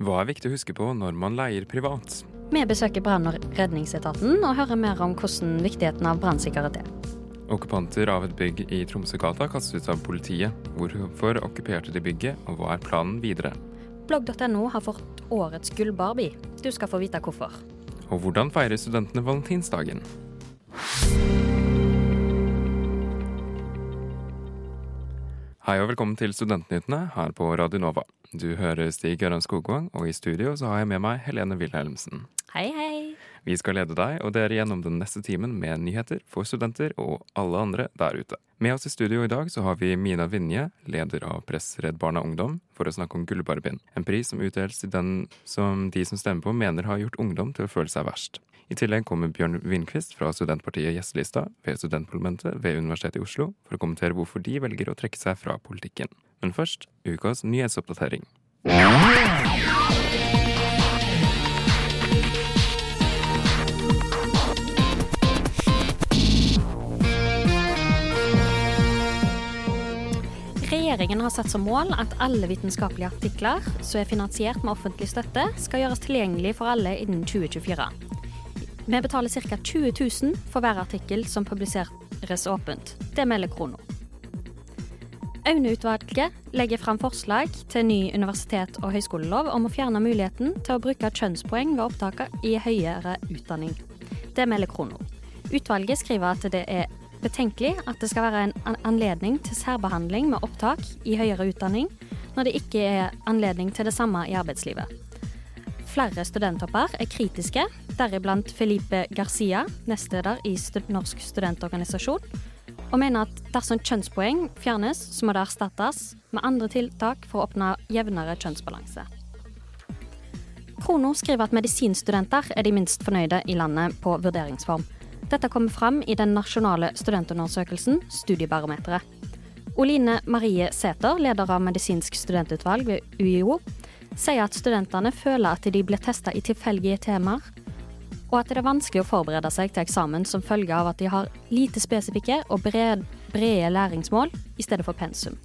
Hva er viktig å huske på når man leier privat? Vi besøker brann- og redningsetaten og hører mer om hvordan viktigheten av brannsikkerhet er. Okkupanter av et bygg i Tromsøgata kastes ut av politiet. Hvorfor okkuperte de bygget, og hva er planen videre? Blogg.no har fått årets gullbarbie. Du skal få vite hvorfor. Og hvordan feirer studentene valentinsdagen? Hei og velkommen til Studentnyhetene her på Radio Nova. Du hører Stig Gøran Skogvang, og i studio så har jeg med meg Helene Wilhelmsen. Hei, hei. Vi skal lede deg og dere gjennom den neste timen med nyheter for studenter og alle andre der ute. Med oss i studio i dag så har vi Mina Vinje, leder av Press Redd Barna Ungdom, for å snakke om Gullbarbien. En pris som utdeles til den som de som stemmer på mener har gjort ungdom til å føle seg verst. I tillegg kommer Bjørn Vindquist fra studentpartiet Gjestelista ved studentparlamentet ved Universitetet i Oslo for å kommentere hvorfor de velger å trekke seg fra politikken. Men først ukas nyhetsoppdatering. Regjeringen har satt som mål at alle vitenskapelige artikler som er finansiert med offentlig støtte, skal gjøres tilgjengelig for alle innen 2024. Vi betaler ca. 20 000 for hver artikkel som publiseres åpent. Det melder Krono. Aune-utvalget legger fram forslag til ny universitet- og høyskolelov om å fjerne muligheten til å bruke kjønnspoeng ved opptaket i høyere utdanning. Det melder Krono. Utvalget skriver at det er betenkelig at det skal være en anledning til særbehandling med opptak i høyere utdanning, når det ikke er anledning til det samme i arbeidslivet. Flere studenttopper er kritiske, deriblant Felipe Garcia, nestleder i Norsk studentorganisasjon, og mener at dersom kjønnspoeng fjernes, så må det erstattes med andre tiltak for å oppnå jevnere kjønnsbalanse. Krono skriver at medisinstudenter er de minst fornøyde i landet på vurderingsform. Dette kommer fram i den nasjonale studentundersøkelsen Studiebarometeret. Oline Marie Sæther, leder av medisinsk studentutvalg ved UiO, sier at studentene føler at de blir testa i tilfeldige temaer, og at det er vanskelig å forberede seg til eksamen som følge av at de har lite spesifikke og brede, brede læringsmål i stedet for pensum.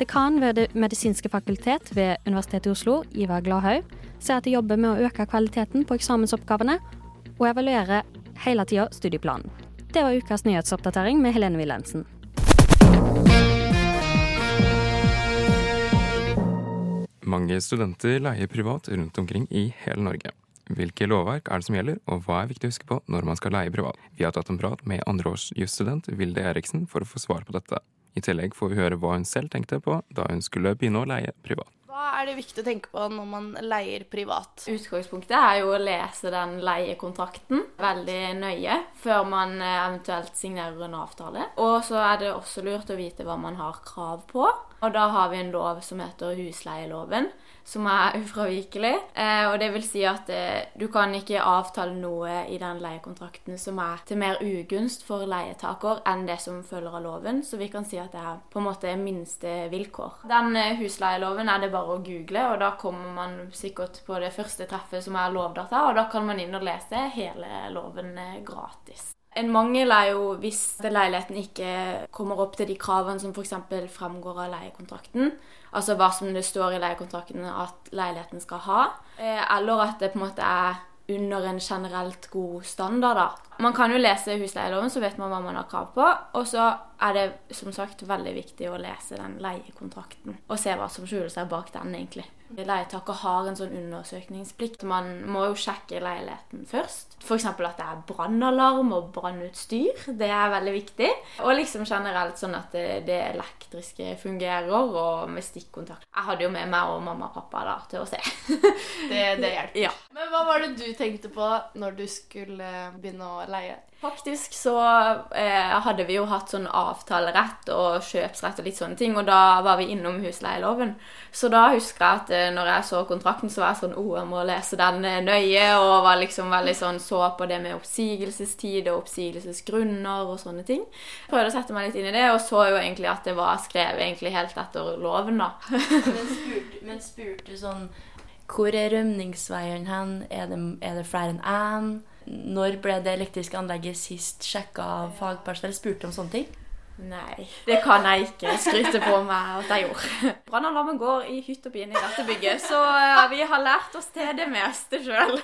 Dekan ved Det medisinske fakultet ved Universitetet i Oslo, Ivar Gladhaug, sier at de jobber med å øke kvaliteten på eksamensoppgavene og evaluere hele tida studieplanen. Det var ukas nyhetsoppdatering med Helene Wilhelmsen. Mange studenter leier privat rundt omkring i hele Norge. Hvilke lovverk er det som gjelder, og hva er viktig å huske på når man skal leie privat? Vi har tatt en prat med andreårsjusstudent Vilde Eriksen for å få svar på dette. I tillegg får vi høre hva hun selv tenkte på da hun skulle begynne å leie privat. Hva er det viktig å tenke på når man leier privat? Utgangspunktet er jo å lese den leiekontrakten veldig nøye før man eventuelt signerer en avtale. Og så er det også lurt å vite hva man har krav på. Og da har vi en lov som heter husleieloven, som er ufravikelig. Eh, og det vil si at eh, du kan ikke avtale noe i den leiekontrakten som er til mer ugunst for leietaker enn det som følger av loven. Så vi kan si at det er på en måte minste vilkår. Den eh, husleieloven er det bare å google, og da kommer man sikkert på det første treffet som er Lovdata, og da kan man inn og lese hele loven eh, gratis. En mangel er jo hvis leiligheten ikke kommer opp til de kravene som f.eks. fremgår av leiekontrakten. Altså hva som det står i leiekontrakten at leiligheten skal ha. Eh, eller at det på en måte er under en generelt god standard, da. Man kan jo lese husleieloven, så vet man hva man har krav på. Og så er det som sagt veldig viktig å lese den leiekontrakten og se hva som skjuler seg bak den, egentlig. Leietaker har en sånn undersøkningsplikt. Man må jo sjekke leiligheten først. F.eks. at det er brannalarm og brannutstyr. Det er veldig viktig. Og liksom generelt sånn at det, det elektriske fungerer, og med stikkontakt. Jeg hadde jo med meg og mamma og pappa da til å se. Det, det hjelper. Ja. Men hva var det du tenkte på når du skulle begynne å leie? Faktisk så eh, hadde vi jo hatt sånn avtalerett og kjøpsrett og litt sånne ting, og da var vi innom husleieloven. Så da husker jeg at eh, når jeg så kontrakten, så var jeg sånn Å, jeg må lese den eh, nøye, og var liksom veldig sånn så på det med oppsigelsestid og oppsigelsesgrunner og sånne ting. Prøvde å sette meg litt inn i det, og så jo egentlig at det var skrevet egentlig helt etter loven, da. Men spurte, men spurte sånn Hvor er rømningsveien hen? Er det, er det flere enn én? Når ble det elektriske anlegget sist sjekka av fagpersonell? Spurte om sånne ting? Nei, det kan jeg ikke skryte på meg at jeg gjorde. Brannalarmen går i hytt og pine i dette bygget, så vi har lært oss til det meste sjøl.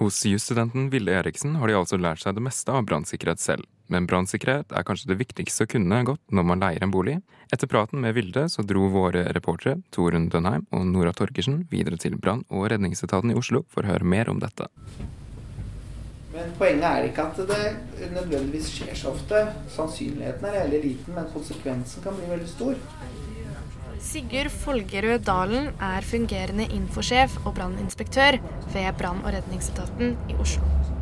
Hos jusstudenten Vilde Eriksen har de altså lært seg det meste av brannsikkerhet selv. Men brannsikkerhet er kanskje det viktigste å kunne godt når man leier en bolig. Etter praten med Vilde så dro våre reportere Torunn Dønheim og Nora Torgersen videre til brann- og redningsetaten i Oslo for å høre mer om dette. Men poenget er ikke at det nødvendigvis skjer så ofte. Sannsynligheten er veldig liten, men konsekvensen kan bli veldig stor. Sigurd Folgerød Dalen er fungerende infosjef og branninspektør ved brann- og redningsetaten i Oslo.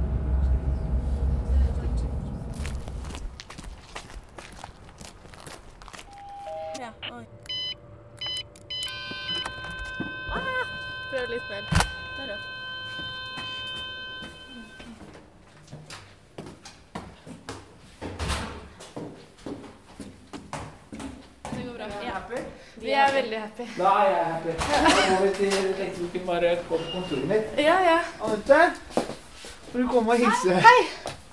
Happy? Vi er veldig happy. Da er jeg happy. Da går vi til tenkte du kunne bare gå på kontoret mitt. Ja, ja. Anette, får du komme og hilse?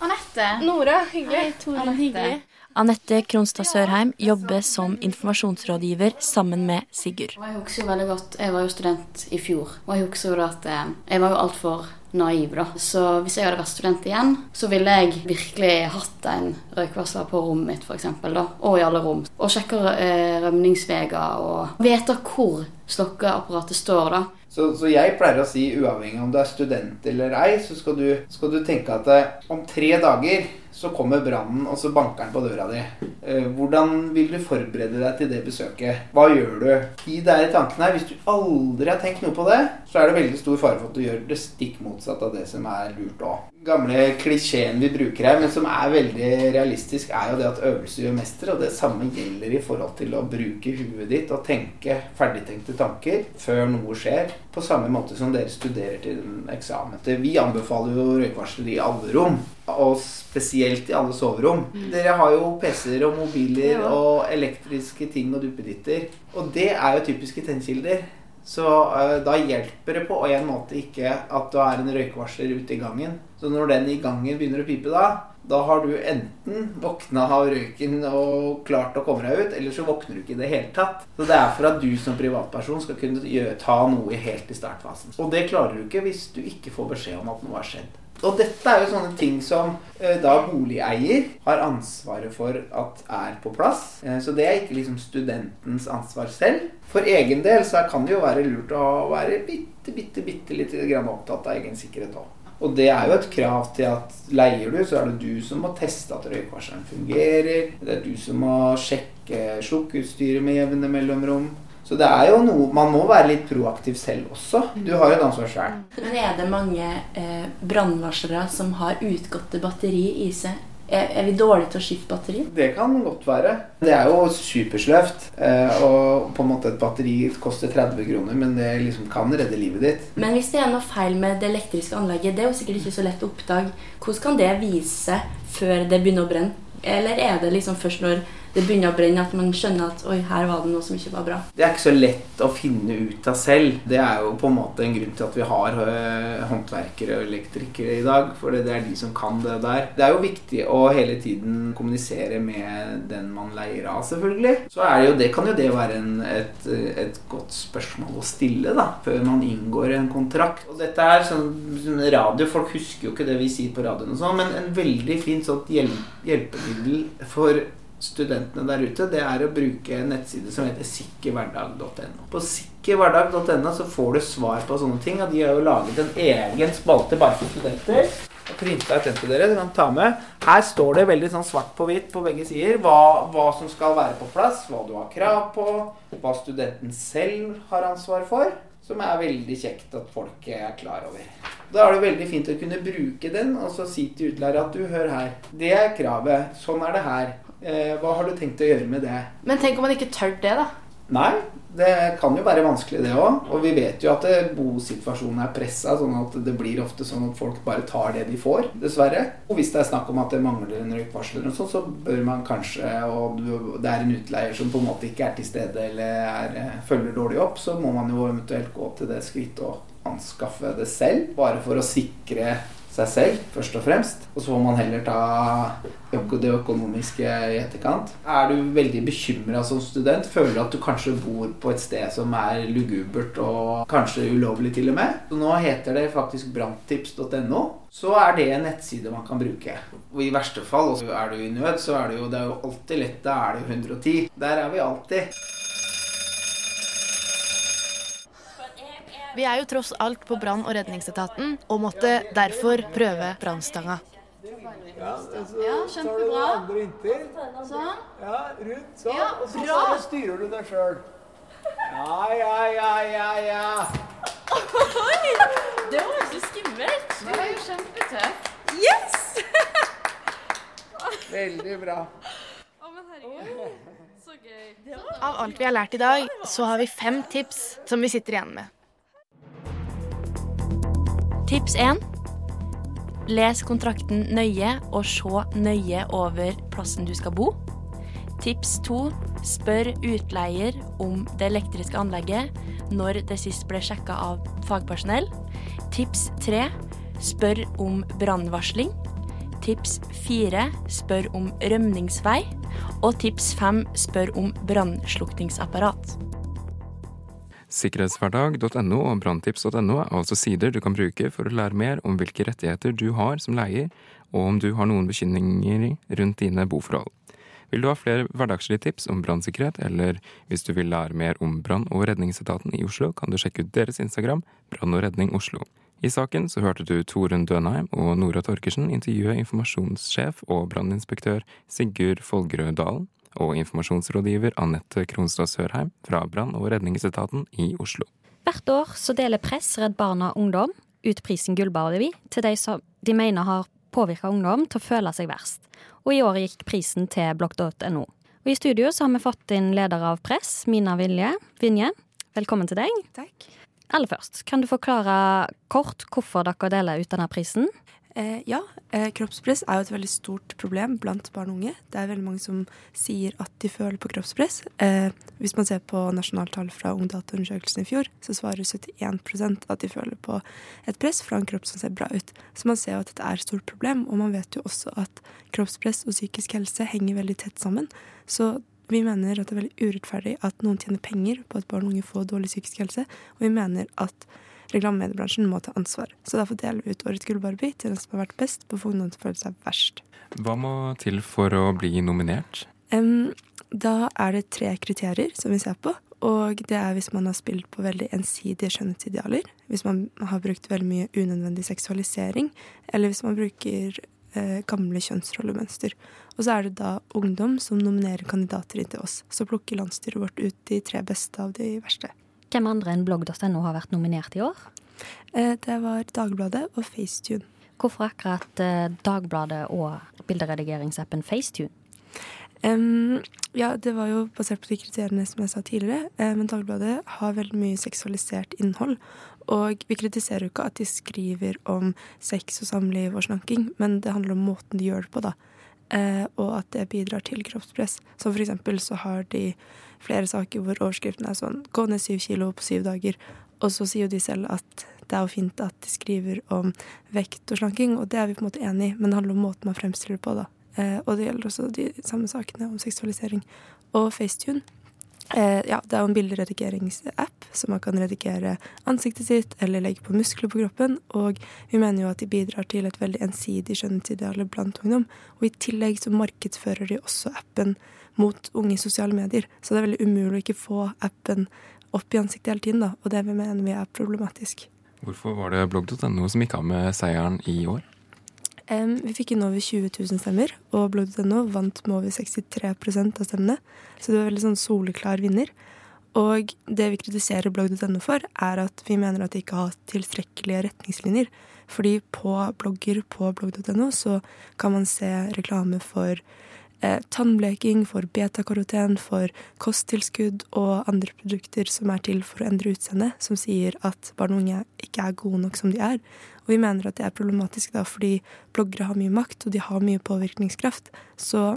Anette. Nora, hyggelig. Hyggelig. Anette Kronstad Sørheim jobber som informasjonsrådgiver sammen med Sigurd. Jeg husker jo veldig godt, jeg var jo student i fjor, og jeg husker jo da at eh, jeg var jo altfor naiv, da. Så hvis jeg hadde vært student igjen, så ville jeg virkelig hatt en røykvarsler på rommet mitt, f.eks., da. Og i alle rom. Og sjekke eh, rømningsveier og vet hvor slokkeapparatet står, da. Så, så jeg pleier å si, uavhengig om du er student eller ei, så skal du, skal du tenke at om tre dager så kommer brannen, og så banker den på døra di. Eh, hvordan vil du forberede deg til det besøket? Hva gjør du? Gi deg i tankene her. Hvis du aldri har tenkt noe på det, så er det veldig stor fare for at du gjør det stikk motsatt av det som er lurt òg. Gamle klisjeen vi bruker her, men som er veldig realistisk, er jo det at øvelse gjør mester. Og det samme gjelder i forhold til å bruke huet ditt og tenke ferdigtenkte tanker før noe skjer. På samme måte som dere studerer til en eksamen. Vi anbefaler jo røykvarsler i alle rom. Og spesielt i alle soverom. Dere har jo PC-er og mobiler Ja. og elektriske ting og duppeditter. Og det er jo typiske tennkilder. Så uh, da hjelper det på en måte ikke at du har en røykvarsler ute i gangen. Så når den i gangen begynner å pipe da, da har du enten våkna av røyken og klart å komme deg ut, eller så våkner du ikke i det hele tatt. Så det er for at du som privatperson skal kunne ta noe helt i startfasen. Og det klarer du ikke hvis du ikke får beskjed om at noe har skjedd. Og dette er jo sånne ting som eh, da boligeier har ansvaret for at er på plass. Eh, så det er ikke liksom studentens ansvar selv. For egen del så kan det jo være lurt å være bitte, bitte, bitte litt grann opptatt av egen sikkerhet òg. Og det er jo et krav til at leier du, så er det du som må teste at røykvarsleren fungerer. Det er du som må sjekke slukkeutstyret med jevne mellomrom. Så det er jo noe Man må være litt proaktiv selv også. Du har jo et ansvar sjøl. Men er det mange eh, brannvarslere som har utgåtte batteri i seg? Er, er vi dårlige til å skifte batteri? Det kan godt være. Det er jo supersløvt. Eh, og på en måte et batteri koster 30 kroner, men det liksom kan redde livet ditt. Men hvis det er noe feil med det elektriske anlegget, det er jo sikkert ikke så lett å oppdage. Hvordan kan det vise seg før det begynner å brenne? Eller er det liksom først når det begynner å brenne at man skjønner at oi, her var det noe som ikke var bra? Det er ikke så lett å finne ut av selv. Det er jo på en måte en grunn til at vi har øh, håndverkere og elektrikere i dag. For det er de som kan det der. Det er jo viktig å hele tiden kommunisere med den man leier av, selvfølgelig. Så jo, det kan jo det være en, et, et godt spørsmål å stille da, før man inngår en kontrakt. Og dette er sånn sånn radio, folk husker jo ikke det vi sier på radioen og sånn, men en veldig fin sånn hjelp, hjelpemiddel for studentene der ute, det er å bruke en nettside som heter sikkerhverdag.no. På sikkerhverdag.no så får du svar på sånne ting, og de har jo laget en egen spalte bare for studenter. Og printa ut den til dere. Dere kan ta med. Her står det veldig sånn svart på hvitt på begge sider hva, hva som skal være på plass, hva du har krav på, hva studenten selv har ansvar for. Som er veldig kjekt at folk er klar over. Da er det veldig fint å kunne bruke den og så si til utlærer at du, hør her. Det er kravet. Sånn er det her. Eh, hva har du tenkt å gjøre med det? Men tenk om man ikke tør det, da. Nei, det kan jo være vanskelig det òg. Og vi vet jo at eh, bosituasjonen er pressa, sånn at det blir ofte sånn at folk bare tar det de får, dessverre. Og hvis det er snakk om at det mangler en røykvarsler, og sånn, så bør man kanskje, og det er en utleier som på en måte ikke er til stede eller er, eh, følger dårlig opp, så må man jo eventuelt gå til det skrittet å anskaffe det selv, bare for å sikre seg selv, først og fremst. Og så får man heller ta det økonomiske i etterkant. Er du veldig bekymra som student? Føler du at du kanskje bor på et sted som er lugubert og kanskje ulovlig til og med? Så nå heter det faktisk branntips.no. Så er det en nettside man kan bruke. Og i verste fall, og er du i nød, så er det jo, det er jo alltid lett. Da er det jo 110. Der er vi alltid. Vi er jo tross alt på brann- og redningsetaten og måtte derfor prøve brannstanga. Ja, kjempebra. Sånn. Ja, rundt. Sånn. Ja, og så, styrer du deg sjøl. Ja, ja, ja, ja, ja. Oi! Det var jo så skummelt. Du er jo kjempetøff. Veldig bra. Å, men herregud. Så gøy. Av alt vi har lært i dag, så har vi fem tips som vi sitter igjen med. Tips 1. Les kontrakten nøye og se nøye over plassen du skal bo. Tips 2. Spør utleier om det elektriske anlegget når det sist ble sjekka av fagpersonell. Tips 3. Spør om brannvarsling. Tips 4. Spør om rømningsvei. Og tips 5. Spør om brannslukningsapparat. Sikkerhetshverdag.no og branntips.no er altså sider du kan bruke for å lære mer om hvilke rettigheter du har som leier, og om du har noen bekymringer rundt dine boforhold. Vil du ha flere hverdagslige tips om brannsikkerhet, eller hvis du vil lære mer om brann- og redningsetaten i Oslo, kan du sjekke ut deres Instagram, Brann og redning Oslo. I saken så hørte du Torunn Dønheim og Nora Torkersen intervjue informasjonssjef og branninspektør Sigurd Folgerød Dalen og informasjonsrådgiver Anette Kronstad Sørheim fra brann- og redningsetaten i Oslo. Hvert år så deler Press, Redd Barna og Ungdom ut prisen Gullbardevi til de som de mener har påvirka ungdom til å føle seg verst. Og i år gikk prisen til blokk.no. Og I studio så har vi fått inn leder av Press, Mina Vilje. Vinje, velkommen til deg. Takk. Aller først, kan du forklare kort hvorfor dere deler ut denne prisen? Eh, ja, eh, kroppspress er jo et veldig stort problem blant barn og unge. Det er veldig mange som sier at de føler på kroppspress. Eh, hvis man ser på nasjonaltall fra Ungdataundersøkelsen i fjor, så svarer 71% at de føler på et press fra en kropp som ser bra ut. Så man ser jo at dette er et stort problem, og man vet jo også at kroppspress og psykisk helse henger veldig tett sammen. Så vi mener at det er veldig urettferdig at noen tjener penger på at barn og unge får dårlig psykisk helse, og vi mener at reklamemediebransjen må ta ansvar. Så derfor deler vi ut årets gullbarbie til den som har vært best på å få ungdom til å føle seg verst. Hva må til for å bli nominert? Um, da er det tre kriterier som vi ser på. Og det er hvis man har spilt på veldig ensidige skjønnhetsidealer, hvis man har brukt veldig mye unødvendig seksualisering, eller hvis man bruker eh, gamle kjønnsrollemønster. Og så er det da ungdom som nominerer kandidater inn til oss. Så plukker landsstyret vårt ut de tre beste av de verste. Hvem andre enn blogg.no har vært nominert i år? Eh, det var Dagbladet og Facetune. Hvorfor akkurat eh, Dagbladet og bilderedigeringsappen Facetune? Um, ja, det var jo basert på de kriteriene som jeg sa tidligere. eh, men Dagbladet har veldig mye seksualisert innhold. Og vi kritiserer jo ikke at de skriver om sex og samliv og slanking, men det handler om måten de gjør det på, da. Og at det bidrar til kroppspress. Så for eksempel så har de flere saker hvor overskriften er sånn 'gå ned syv kilo på syv dager'. Og så sier jo de selv at det er jo fint at de skriver om vekt og slanking, og det er vi på en måte enig i, men det handler om måten man fremstiller det på, da. Eh, og det gjelder også de samme sakene om seksualisering. Og Facetune. Eh, ja, det er jo en bilderedikeringsapp, så man kan redigere ansiktet sitt eller legge på muskler på kroppen. Og vi mener jo at de bidrar til et veldig ensidig skjønnhetsideal blant ungdom. Og i tillegg så markedsfører de også appen mot unge i sosiale medier. Så det er veldig umulig å ikke få appen opp i ansiktet hele tiden, da. Og det vi mener vi er problematisk. Hvorfor var det blogg.no som gikk av med seieren i år? Vi fikk inn over 20 000 stemmer, og blogg.no vant med over 63% av stemmene. Så det var veldig sånn soleklar vinner. Og det vi kritiserer blogg.no for, er at vi mener at de ikke har tilstrekkelige retningslinjer. Fordi på blogger på blogg.no så kan man se reklame for eh, tannbleking, for betakaroten, for kosttilskudd og andre produkter som er til for å endre utseendet, som sier at barn og unge ikke er gode nok som de er. Og vi mener at det er problematisk da, fordi bloggere har mye makt, og de har mye påvirkningskraft. Så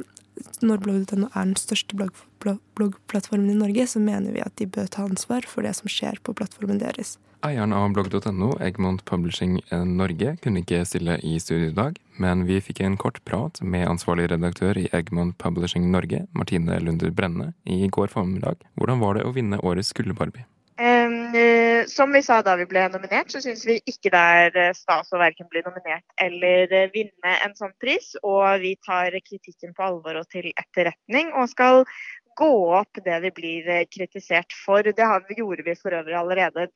når blogg.no er den største blogg, blogg, bloggplattformen i Norge, så mener vi at de bør ta ansvar for det som skjer på plattformen deres. Eieren av blogg.no, Egmont Publishing Norge, kunne ikke stille i studio i dag, men vi fikk en kort prat med ansvarlig redaktør i Egmont Publishing Norge, Martine Lunder Brenne, i går formiddag. Hvordan var det å vinne årets Gullbarbie? Uh, som vi sa da vi ble nominert, så syns vi ikke det er eh, stas å verken bli nominert eller uh, vinne en sånn pris. Og vi tar kritikken på alvor og til etterretning, og skal gå opp det vi blir kritisert for. Det gjorde vi for øvrig allerede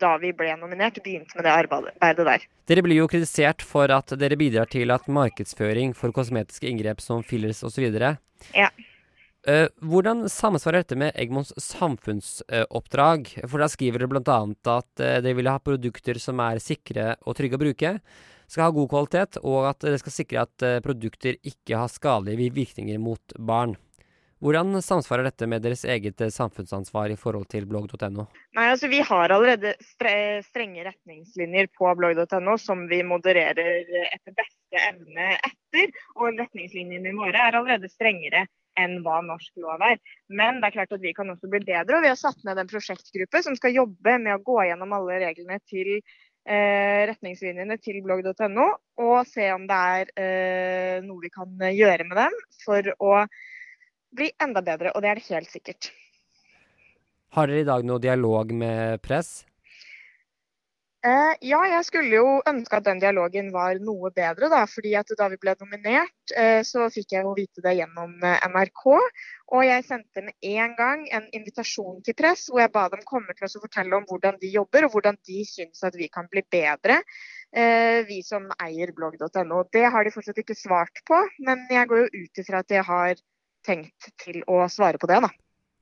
da vi ble nominert, begynte med det arbeidet der. Dere blir jo kritisert for at dere bidrar til at markedsføring for kosmetiske inngrep som fillers osv. Ja. Uh, hvordan samsvarer dette med Egmonts samfunnsoppdrag? Uh, for da skriver dere bl.a. at uh, dere vil ha produkter som er sikre og trygge å bruke, skal ha god kvalitet, og at dere skal sikre at uh, produkter ikke har skadelige virkninger mot barn. Hvordan samsvarer dette med deres eget eh, samfunnsansvar i forhold til blogg.no? Nei, altså Vi har allerede strenge retningslinjer på blogg.no som vi modererer etter beste evne etter. Og retningslinjene våre er allerede strengere enn hva norsk lov er. Men det er klart at vi kan også bli bedre. og Vi har satt ned en prosjektgruppe som skal jobbe med å gå gjennom alle reglene til eh, retningslinjene til blogg.no og se om det er eh, noe vi kan gjøre med dem for å bli enda bedre, og det er det helt sikkert. Har dere i dag noe dialog med press? Eh, ja, jeg skulle jo ønske at den dialogen var noe bedre. Da, fordi da vi ble nominert, eh, så fikk jeg jo vite det gjennom eh, NRK. Og jeg sendte med en gang en invitasjon til press hvor jeg ba dem komme til oss og fortelle om hvordan de jobber og hvordan de syns at vi kan bli bedre. Eh, vi som eier blogg.no. Det har de fortsatt ikke svart på, men jeg går jo ut ifra at de har tenkt til å svare på det. da.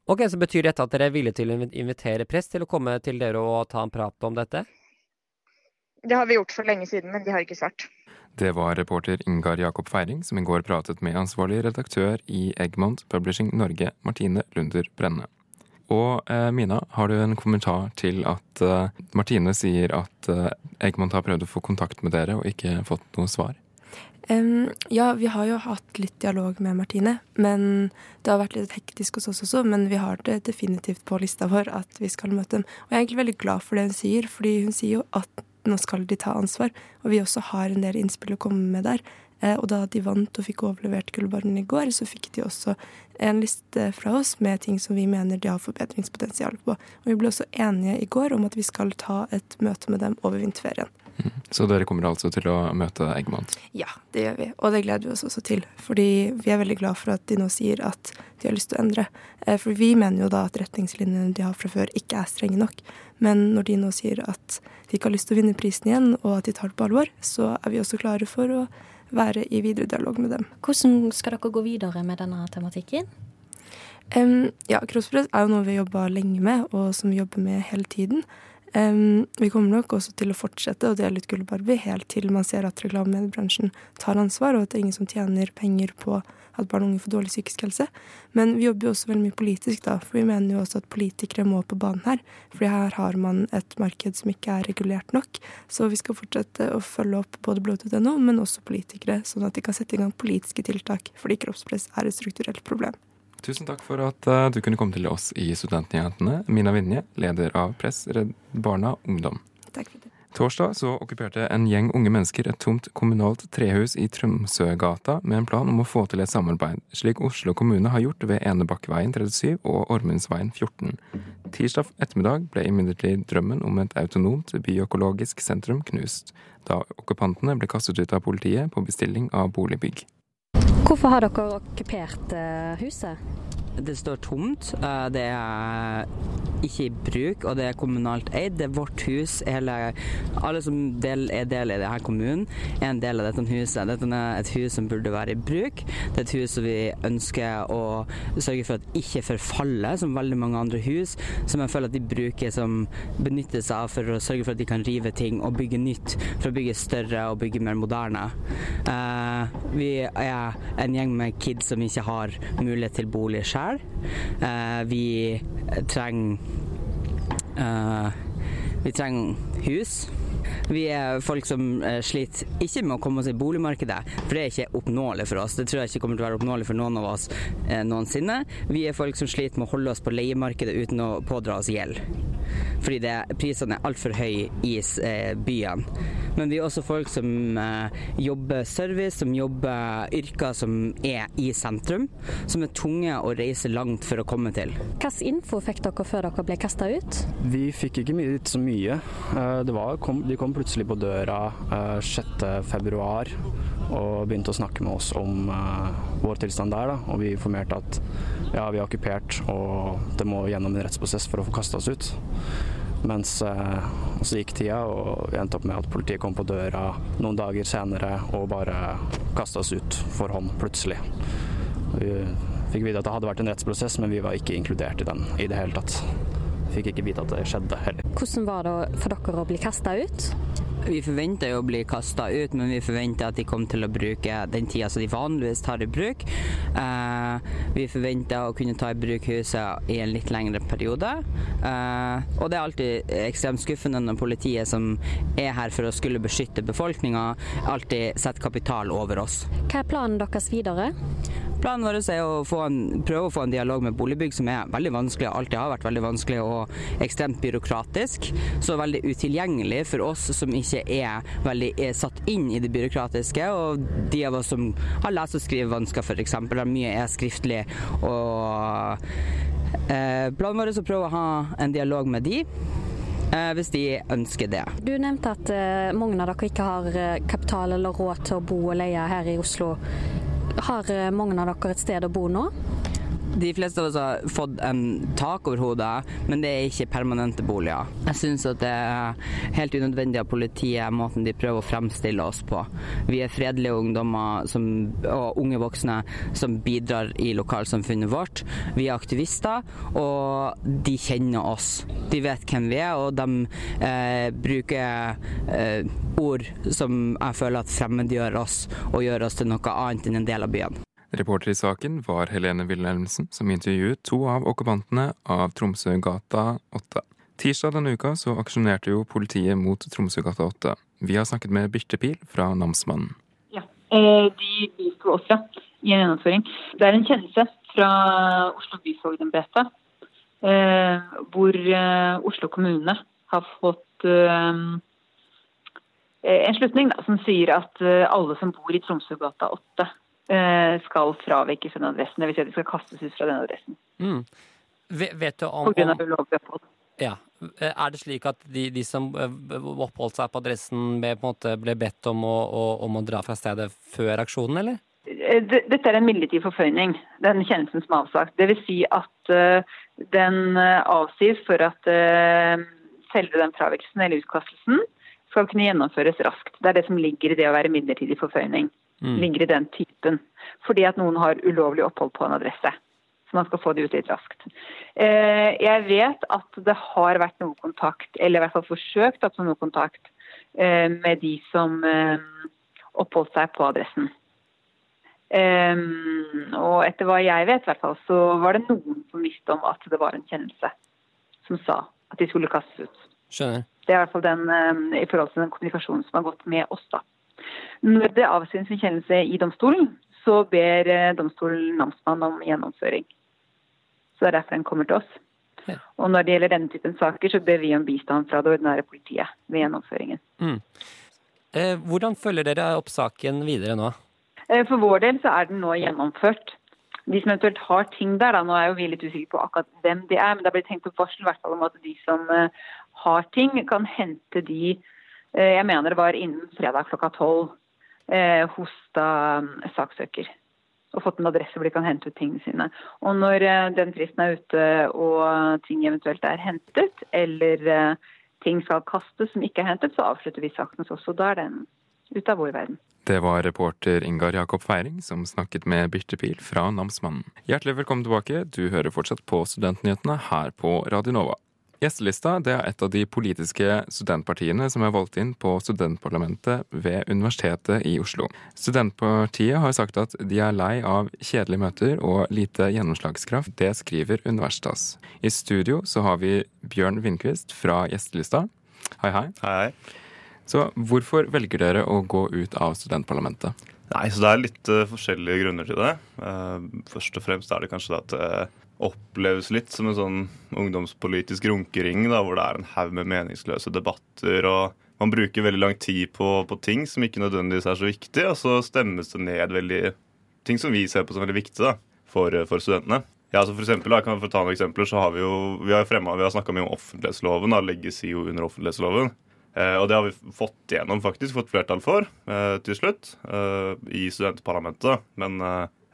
Ok, Så betyr dette at dere er villige til å invitere press til å komme til dere og ta en prat om dette? Det har vi gjort for lenge siden, men de har ikke svart. Det var reporter Ingar Jakob Feiring som i går pratet med ansvarlig redaktør i Egmont Publishing Norge, Martine Lunder Brenne. Og eh, Mina, har du en kommentar til at eh, Martine sier at eh, Egmont har prøvd å få kontakt med dere og ikke fått noe svar? Um, ja, vi har jo hatt litt dialog med Martine. Men det har vært litt hektisk hos oss også. Men vi har det definitivt på lista vår at vi skal møte dem. Og jeg er egentlig veldig glad for det hun sier, fordi hun sier jo at nå skal de ta ansvar. Og vi også har en del innspill å komme med der. Eh, og da de vant og fikk overlevert Gullbarren i går, så fikk de også en liste fra oss med ting som vi mener de har forbedringspotensial på. Og vi ble også enige i går om at vi skal ta et møte med dem over vinterferien. Så dere kommer altså til å møte Eggmann? Ja, det gjør vi. Og det gleder vi oss også til. Fordi vi er veldig glad for at de nå sier at de har lyst til å endre. Eh, for vi mener jo da at retningslinjene de har fra før, ikke er strenge nok. Men når de nå sier at de ikke har lyst til å vinne prisen igjen, og at de tar det på alvor, så er vi også klare for å være i videre dialog med dem. Hvordan skal dere gå videre med denne tematikken? Um, ja, Kroppspress er jo noe vi har jobba lenge med, og som vi jobber med hele tiden. Um, vi kommer nok også til å fortsette å dele ut Gullbarbie helt til man ser at reklamemediebransjen tar ansvar, og at det er ingen som tjener penger på at barn og unge får dårlig psykisk helse. Men vi jobber jo også veldig mye politisk, da, for vi mener jo også at politikere må på banen her. For her har man et marked som ikke er regulert nok. Så vi skal fortsette å følge opp både blodet.no, men også politikere, sånn at de kan sette i gang politiske tiltak, fordi kroppspress er et strukturelt problem. Tusen takk for at uh, du kunne komme til oss i Studentnyhetene. Mina Vinje, leder av Press Redd Barna Ungdom. Takk for det. Torsdag så okkuperte en gjeng unge mennesker et tomt kommunalt trehus i Tromsøgata med en plan om å få til et samarbeid, slik Oslo kommune har gjort ved Enebakkveien 37 og Ormundsveien 14. Tirsdag ettermiddag ble imidlertid drømmen om et autonomt byøkologisk sentrum knust, da okkupantene ble kastet ut av politiet på bestilling av Boligbygg. Hvorfor har dere okkupert eh, huset? Det står tomt. Eh, det er ikke i bruk, og det er kommunalt eid. Det er vårt hus. Hele, alle som del, er del i denne kommunen, er en del av dette huset. Dette er et hus som burde være i bruk. Det er et hus som vi ønsker å sørge for at ikke forfaller, som veldig mange andre hus, som jeg føler at de bruker som benytter seg av for å sørge for at de kan rive ting og bygge nytt, for å bygge større og bygge mer moderne. Uh, vi er en gjeng med kids som ikke har mulighet til bolig sjøl sjøl. Eh, vi trenger eh, Vi trenger hus. Vi er folk som eh, sliter ikke med å komme oss i boligmarkedet, for det er ikke oppnåelig for oss. Det tror jeg ikke kommer til å være oppnåelig for noen av oss eh, noensinne. Vi er folk som sliter med å holde oss på leiemarkedet uten å pådra oss gjeld. Fordi det, prisene er altfor høye i eh, byene. Men vi er også folk som eh, jobber service, som jobber yrker som er i sentrum. Som er tunge å reise langt for å komme til. Hvilken info fikk dere før dere ble kasta ut? Vi fikk ikke vite så mye. Eh, Det var, kom, de kom plutselig på døra eh, 6.2 og begynte å snakke med oss om eh, vår tilstand der. Da. Og vi informerte at ja, vi er okkupert og det må gjennom en rettsprosess for å få kasta oss ut. Mens eh, så gikk tida, og vi endte opp med at politiet kom på døra noen dager senere og bare kasta oss ut for hånd plutselig. Vi fikk vite at det hadde vært en rettsprosess, men vi var ikke inkludert i den i det hele tatt. Fikk ikke vite at det skjedde heller. Hvordan var det for dere å bli kasta ut? Vi forventa jo å bli kasta ut, men vi forventa at de kom til å bruke den tida som de vanligvis tar i bruk. Eh, vi forventa å kunne ta i bruk huset i en litt lengre periode. Eh, og det er alltid ekstremt skuffende når politiet som er her for å skulle beskytte befolkninga, alltid setter kapital over oss. Hva er planen deres videre? Planen vår er å en, prøve å få en dialog med boligbygg, som er veldig vanskelig, alltid har vært veldig vanskelig og ekstremt byråkratisk. Så veldig utilgjengelig for oss som ikke er veldig er satt inn i det byråkratiske. Og de av oss som har lese- og skrivevansker f.eks., der mye er skriftlig. Og eh, planen vår er å prøve å ha en dialog med de. eh, Hvis de ønsker det. Du nevnte at eh, mange av dere ikke har kapital eller råd til å bo og leie her i Oslo. Har eh, mange av dere et sted å bo nå? De fleste av oss har fått en tak over hodet, men det er ikke permanente boliger. Jeg syns at det er helt unødvendig av politiet måten de prøver å fremstille oss på. Vi er fredelige ungdommer som, og unge voksne som bidrar i lokalsamfunnet vårt. Vi er aktivister, og de kjenner oss. De vet hvem vi er, og de eh, bruker eh, ord som jeg føler at fremmedgjør oss og gjør oss til noe annet enn en del av byen. Reporter i saken var Helene Wilhelmsen, som intervjuet to av okkupantene av Tromsøgata 8. Tirsdag denne uka så aksjonerte jo politiet mot Tromsøgata 8. Vi har snakket med Birte Pil fra Namsmannen. Ja, eh, de bisto oss ja, i en gjennomføring. Det er en kjennelse fra Oslo byfogdembete eh, hvor eh, Oslo kommune har fått en slutning som sier at alle som bor i Tromsøgata 8 eh, skal fravikes den adressen. Dvs. Si at de skal kastes ut fra den adressen Mm. Ve- Vet du om, opphold. ja. Er det slik at de, de som eh, oppholdt seg på adressen, ble, bedt om å, om å dra fra stedet før aksjonen, eller? Eh, Dette er en midlertidig forføyning, den kjennelsen som er avsagt. Dvs. Si at eh, den eh, avsies for at eh, selve den fravikelsen eller utkastelsen skal kunne gjennomføres raskt. Det er det som ligger i det å være midlertidig forføyning. Mm. Ligger i den typen. Fordi at noen har ulovlig opphold på en adresse. Så man skal få det ut litt raskt. Eh, Jeg vet at det har vært noe kontakt, eller i hvert fall forsøkt at noe kontakt, eh, med de som eh, oppholdt seg på adressen. Og etter hva jeg vet, i hvert fall, så var det noen som visste om at det var en kjennelse som sa at de skulle kastes ut. Skjønner. Det er i hvert fall den i forhold til den kommunikasjonen som har gått med oss. da. Når det avsies en kjennelse i domstolen, så ber eh, domstolen namsmannen om gjennomføring. Så det er derfor den kommer til oss. Og når det gjelder denne typen saker, så ber vi om bistand fra det ordinære politiet ved gjennomføringen. Mm. Eh, hvordan følger dere opp saken videre nå? Eh, For vår del så er den nå gjennomført. De som eventuelt har ting der, da, nå er jo vi litt usikre på akkurat hvem de er, men det har blitt tenkt opp varsel i hvert fall om at de som eh, har ting, kan hente de Jeg mener det var innen fredag klokka tolv eh, hos da mm, saksøker. Og fått en adresse hvor de kan hente ut tingene sine. Og når eh, den fristen er ute og ting eventuelt er hentet, eller eh, ting skal kastes som ikke er hentet, så avslutter vi saken hos oss. Og da er den ute av vår verden. Det var reporter Ingar Jakob Feiring som snakket med Birte Pil fra Namsmannen. Hjertelig velkommen tilbake. Du hører fortsatt på Studentnyhetene her på Radio Nova. Gjestelista det er et av de politiske studentpartiene som er valgt inn på studentparlamentet ved Universitetet i Oslo. Studentpartiet har sagt at de er lei av kjedelige møter og lite gjennomslagskraft. Det skriver Universitas. I studio så har vi Bjørn Vindquist fra Gjestelista. Hei, hei. Hei, hei. Så hvorfor velger dere å gå ut av studentparlamentet? Nei, så Det er litt uh, forskjellige grunner til det. Uh, først og fremst er det kanskje det at det oppleves litt som en sånn ungdomspolitisk runkering, da, hvor det er en haug med meningsløse debatter. og Man bruker veldig lang tid på, på, ting som ikke nødvendigvis er så viktig, og så stemmes det ned veldig ting som vi ser på som veldig viktig da, for, for studentene. Ja, så for eksempel, da, kan for ta noen eksempler, så har Vi jo, vi har, fremmet, vi har snakka mye om offentlighetsloven. da, Legge SIO under offentlighetsloven. Eh, og det har vi fått gjennom, faktisk, fått flertall for eh, til slutt eh, i studentparlamentet. Men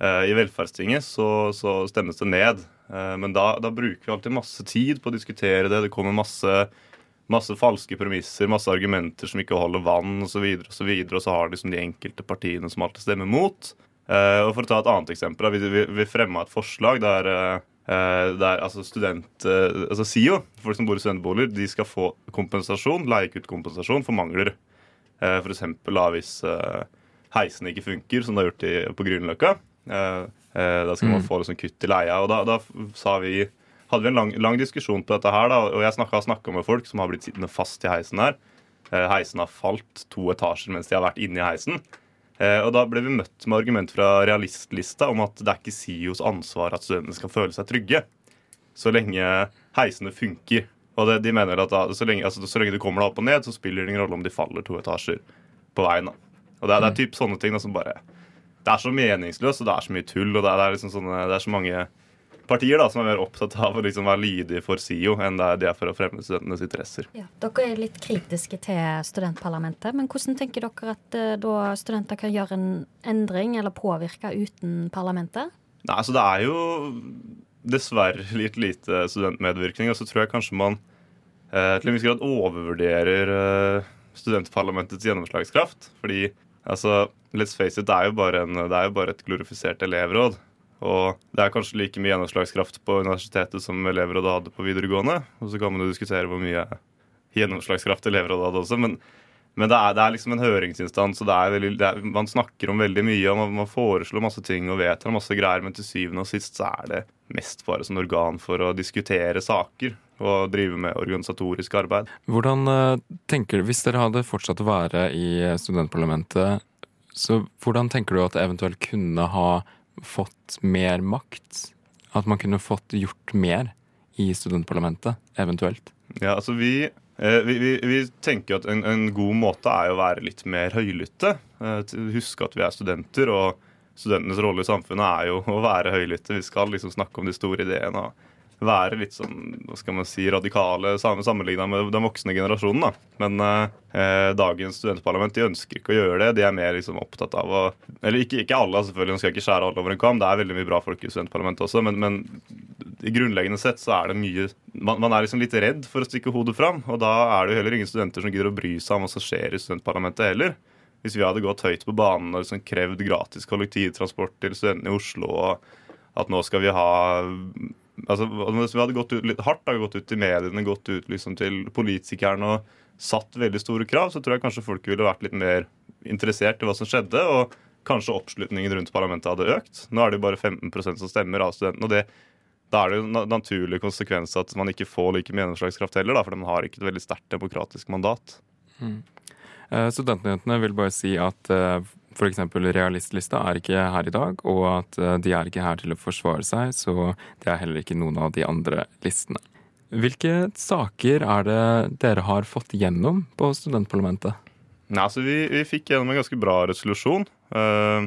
i Velferdstinget så, så, stemmes det ned. Men da, da, bruker vi alltid masse tid på å diskutere det. Det kommer masse, masse falske premisser, masse argumenter som ikke holder vann osv. Og, så videre, og, så og så har liksom de enkelte partiene som alltid stemmer mot. og For å ta et annet eksempel. Vi, vi, vi fremma et forslag der Uh, der altså student, altså SIO, folk som bor i studentboliger, de skal få kompensasjon, leiekutt-kompensasjon for mangler. F.eks. hvis heisen ikke funker, som det har gjort i, på Grünerløkka. Da skal man mm. få liksom, kutt i leia. og Da, da vi, hadde vi en lang, lang, diskusjon på dette her, da, og jeg har snakka med folk som har blitt sittende fast i heisen her. heisen har falt to etasjer mens de har vært inne i heisen. Eh, og Da ble vi møtt med argument fra realistlista om at det er ikke SIOs ansvar at studentene skal føle seg trygge, så lenge heisene funker. Og det, de mener at da, så, lenge, altså, så lenge du kommer deg opp og ned, så spiller det ingen rolle om de faller to etasjer på veien. da. Og Det, det er mm. typ sånne ting da, som bare Det er så meningsløst, og det er så mye tull, og det er, liksom sånne, det er så mange partier da, som er mer opptatt av å liksom være lydige for SIO enn det er de er for å fremme studentenes interesser. Ja, dere er litt kritiske til studentparlamentet, men hvordan tenker dere at uh, da studenter kan gjøre en endring eller påvirke uten parlamentet? Nei, altså Det er jo dessverre litt lite studentmedvirkning, og så tror jeg kanskje man eh, til en viss grad overvurderer eh, studentparlamentets gjennomslagskraft. Fordi altså, let's face it, det er jo bare, en, det er jo bare et glorifisert elevråd. Og det er kanskje like mye gjennomslagskraft på universitetet som elevrådet hadde på videregående. Og så kan man jo diskutere hvor mye gjennomslagskraft elevrådet hadde også. Men, men det, er, det, er, liksom en høringsinstans, og veldig, er, man snakker om veldig mye. og man, man, foreslår masse ting og vedtar masse greier, men til syvende og sist så er det mest bare som organ for å diskutere saker og drive med organisatorisk arbeid. Hvordan uh, tenker du, Hvis dere hadde fortsatt å være i studentparlamentet, så hvordan tenker du at det eventuelt kunne ha fått mer makt? At man kunne fått gjort mer i studentparlamentet, eventuelt? Ja, altså vi, eh, vi, vi, vi tenker at en, en, god måte er å være litt mer høylytte. Eh, huske at vi er studenter, og studentenes rolle i samfunnet er jo å være høylytte. Vi skal liksom snakke om de store ideene. og være litt sånn hva skal man si, radikale sammenligna med den voksne generasjonen. da. Men eh, dagens studentparlament de ønsker ikke å gjøre det. De er mer liksom opptatt av å Eller ikke, ikke alle, selvfølgelig, de skal ikke skjære alle over en kam. Det er veldig mye bra folk i studentparlamentet også, men, men grunnleggende sett så er det mye man, man, er liksom litt redd for å stikke hodet fram. Og da er det jo heller ingen studenter som gidder å bry seg om hva som skjer i studentparlamentet heller. Hvis vi hadde gått høyt på banen og liksom krevd gratis kollektivtransport til studentene i Oslo, og at nå skal vi ha altså, Hvis vi hadde gått ut litt hardt, da, gått ut til mediene, gått ut liksom, til politikerne og satt veldig store krav, så tror jeg kanskje folk ville vært litt mer interessert i hva som skjedde. og Kanskje oppslutningen rundt parlamentet hadde økt. Nå er det jo bare 15% som stemmer av studentene. og det da er det jo en naturlig konsekvens at man ikke får like mye gjennomslagskraft heller, da, for man har ikke et veldig sterkt demokratisk mandat. Mm. Eh, Studentnyhetene vil bare si at uh, f.eks. realistlista er ikke her i dag, og at eh, de er ikke her til å forsvare seg, så det er heller ikke noen av de andre listene. Hvilke saker er det dere har fått gjennom på studentparlamentet? Nei, altså vi, vi fikk gjennom en ganske bra resolusjon eh,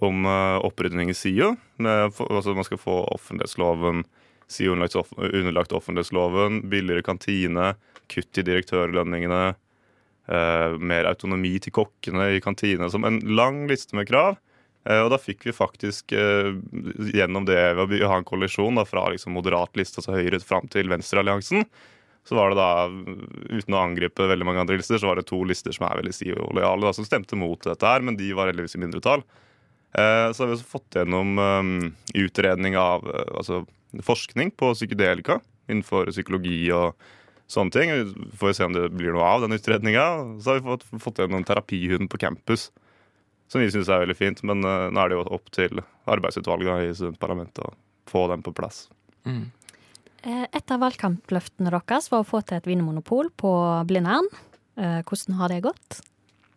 om eh, opprydning i SIO. Altså man skal få offentlighetsloven, SIO underlagt, underlagt offentlighetsloven, billigere kantine, kutt i direktørlønningene, Uh, mer autonomi til kokkene i kantina. Som en lang liste med krav. Uh, og da fikk vi faktisk uh, gjennom det ved å ha en kollisjon da, fra liksom, moderat liste, altså Høyre, fram til Venstrealliansen. Så var det da, uten å angripe veldig mange andre lister, så var det to lister som er veldig SIO-lojale, som stemte mot dette her, men de var heldigvis i mindretall. så har vi også fått gjennom um, utredning av altså, forskning på psykedelika innenfor psykologi og sånne ting. Vi får se om det blir noe av den utredninga. Så har vi fått, fått igjen en terapihund på campus, som vi syns er veldig fint. Men uh, nå er det jo opp til arbeidsutvalget i studentparlamentet å få den på plass. Mm. Eh, et av valgkampløftene deres var å få til et vinmonopol på Blindern. Eh, hvordan har det gått?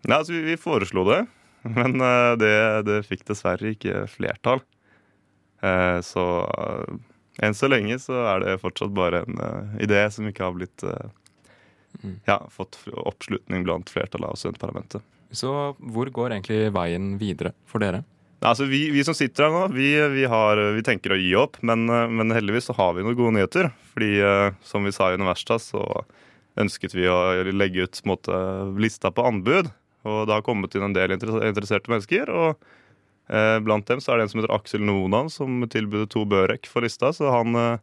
Nei, altså, vi, vi foreslo det, men det, det fikk dessverre ikke flertall. Eh, så enn så lenge så er det fortsatt bare en uh, idé som ikke har blitt eh, ja, fått oppslutning blant flertallet av studentparlamentet. Så hvor går egentlig veien videre for dere? Altså, vi, vi som sitter her nå, vi, vi, har, vi tenker å gi opp, men, eh, men heldigvis så har vi noen gode nyheter. Fordi som vi sa i Universitas, så ønsket vi å legge ut på måte, lista på anbud. Og det har kommet inn en del interesserte mennesker. og Blant dem så er det en som heter Aksel Nonan, som tilbød to Børek for lista. Så han eh,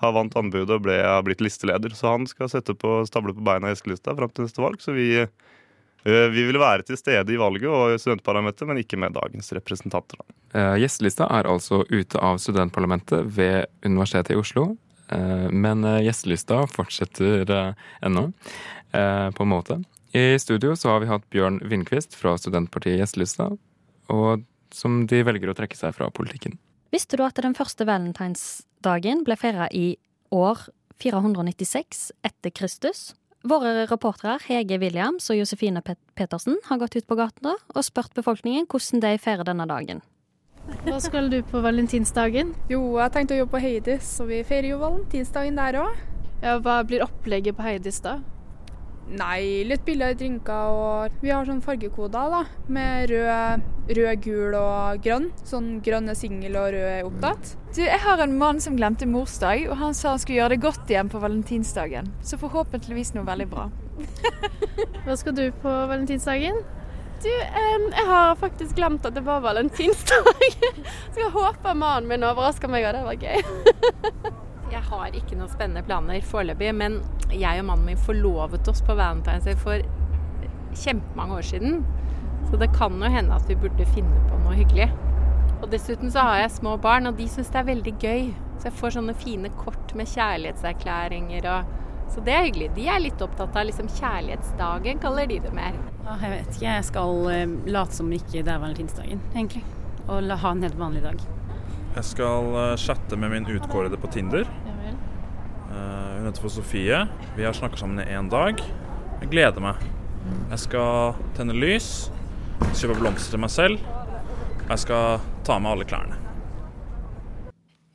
har vant anbudet og ble, har blitt listeleder. Så han skal sette på, stable på beina gjestelista fram til neste valg. Så vi, eh, vi vil være til stede i valget og studentparlamentet, men ikke med dagens representanter. da. Eh, Gjestelista er altså ute av studentparlamentet ved Universitetet i Oslo. Eh, men eh, gjestelista fortsetter eh, ennå, eh, på en måte. I studio så har vi hatt Bjørn Vindquist fra studentpartiet Gjestelista, og som de velger å trekke seg fra politikken. Visste du at den første valentinsdagen ble feira i år 496 etter Kristus? Våre reportere Hege Williams og Josefine Pet Petersen har gått ut på gatene og spurt befolkningen hvordan de feirer denne dagen. Hva skal du på valentinsdagen? Jo, jeg tenkte å jobbe på Heidis, så vi feirer jo valentinsdagen der òg. Ja, hva blir opplegget på Heidis da? Nei, litt billigere drinker og Vi har sånn fargekoder, da. Med rød, rød, gul og grønn. Sånn grønn er singel og rød er opptatt. Du, jeg har en mann som glemte morsdag, og han sa han skulle gjøre det godt igjen på valentinsdagen. Så forhåpentligvis noe veldig bra. Hva skal du på valentinsdagen? Du, jeg har faktisk glemt at det var valentinsdag. Så jeg håper mannen min overrasker meg, og det var gøy. Jeg har ikke noen spennende planer foreløpig, men jeg og mannen min forlovet oss på Valentine's Day for kjempemange år siden. Så det kan jo hende at vi burde finne på noe hyggelig. Og dessuten så har jeg små barn, og de syns det er veldig gøy. Så jeg får sånne fine kort med kjærlighetserklæringer og Så det er hyggelig. De er litt opptatt av liksom kjærlighetsdagen, kaller de det mer. Jeg vet ikke. Jeg skal eh, late som ikke det er valentinsdagen, egentlig. Og ha en helt vanlig dag. Jeg skal eh, chatte med min utkårede på Tinder. Eh, hun heter for Sofie. Vi har snakka sammen i én dag. Jeg gleder meg. Jeg skal tenne lys, kjøpe blomster til meg selv. Jeg skal ta med alle klærne.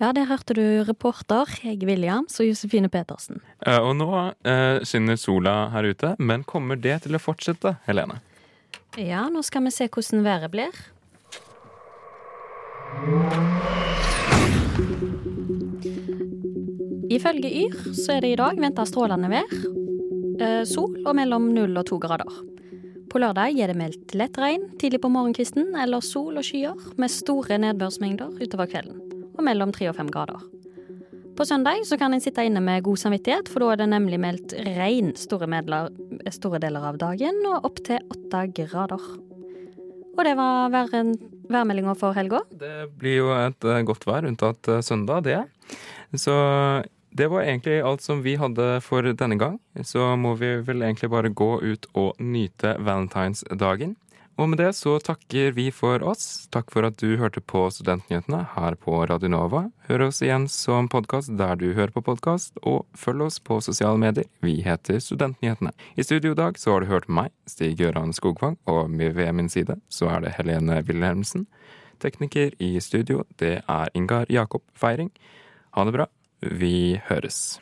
Ja, der hørte du reporter Hege Williams og Josefine Petersen. Eh, Og nå eh, skinner sola her ute, men kommer det til å fortsette, Helene? Ja, nå skal vi se hvordan været blir. Ifølge Yr så er det i dag venta strålende vær. Eh, sol og mellom null og to grader. På lørdag er det meldt lett regn tidlig på morgenkvisten, eller sol og skyer med store nedbørsmengder utover kvelden, og mellom tre og fem grader. På søndag så kan en sitte inne med god samvittighet, for da er det nemlig meldt regn store, medler, store deler av dagen, og opptil åtte grader. Og det var væren- værmeldinga for helga. Det blir jo et eh, godt vær, unntatt eh, søndag, det. Så det var egentlig alt som vi hadde for denne gang. Så må vi vel egentlig bare gå ut og nyte valentinsdagen. Og med det så takker vi for oss. Takk for at du hørte på Studentnyhetene her på Radio Nova. Hør oss igjen som podkast der du hører på podkast, og følg oss på sosiale medier. Vi heter Studentnyhetene. I studio i dag så har du hørt meg, Stig Gøran Skogvang, og ved min side så er det Helene Wilhelmsen. Tekniker i studio, det er Ingar Jakob Feiring. Ha det bra. Vi høres.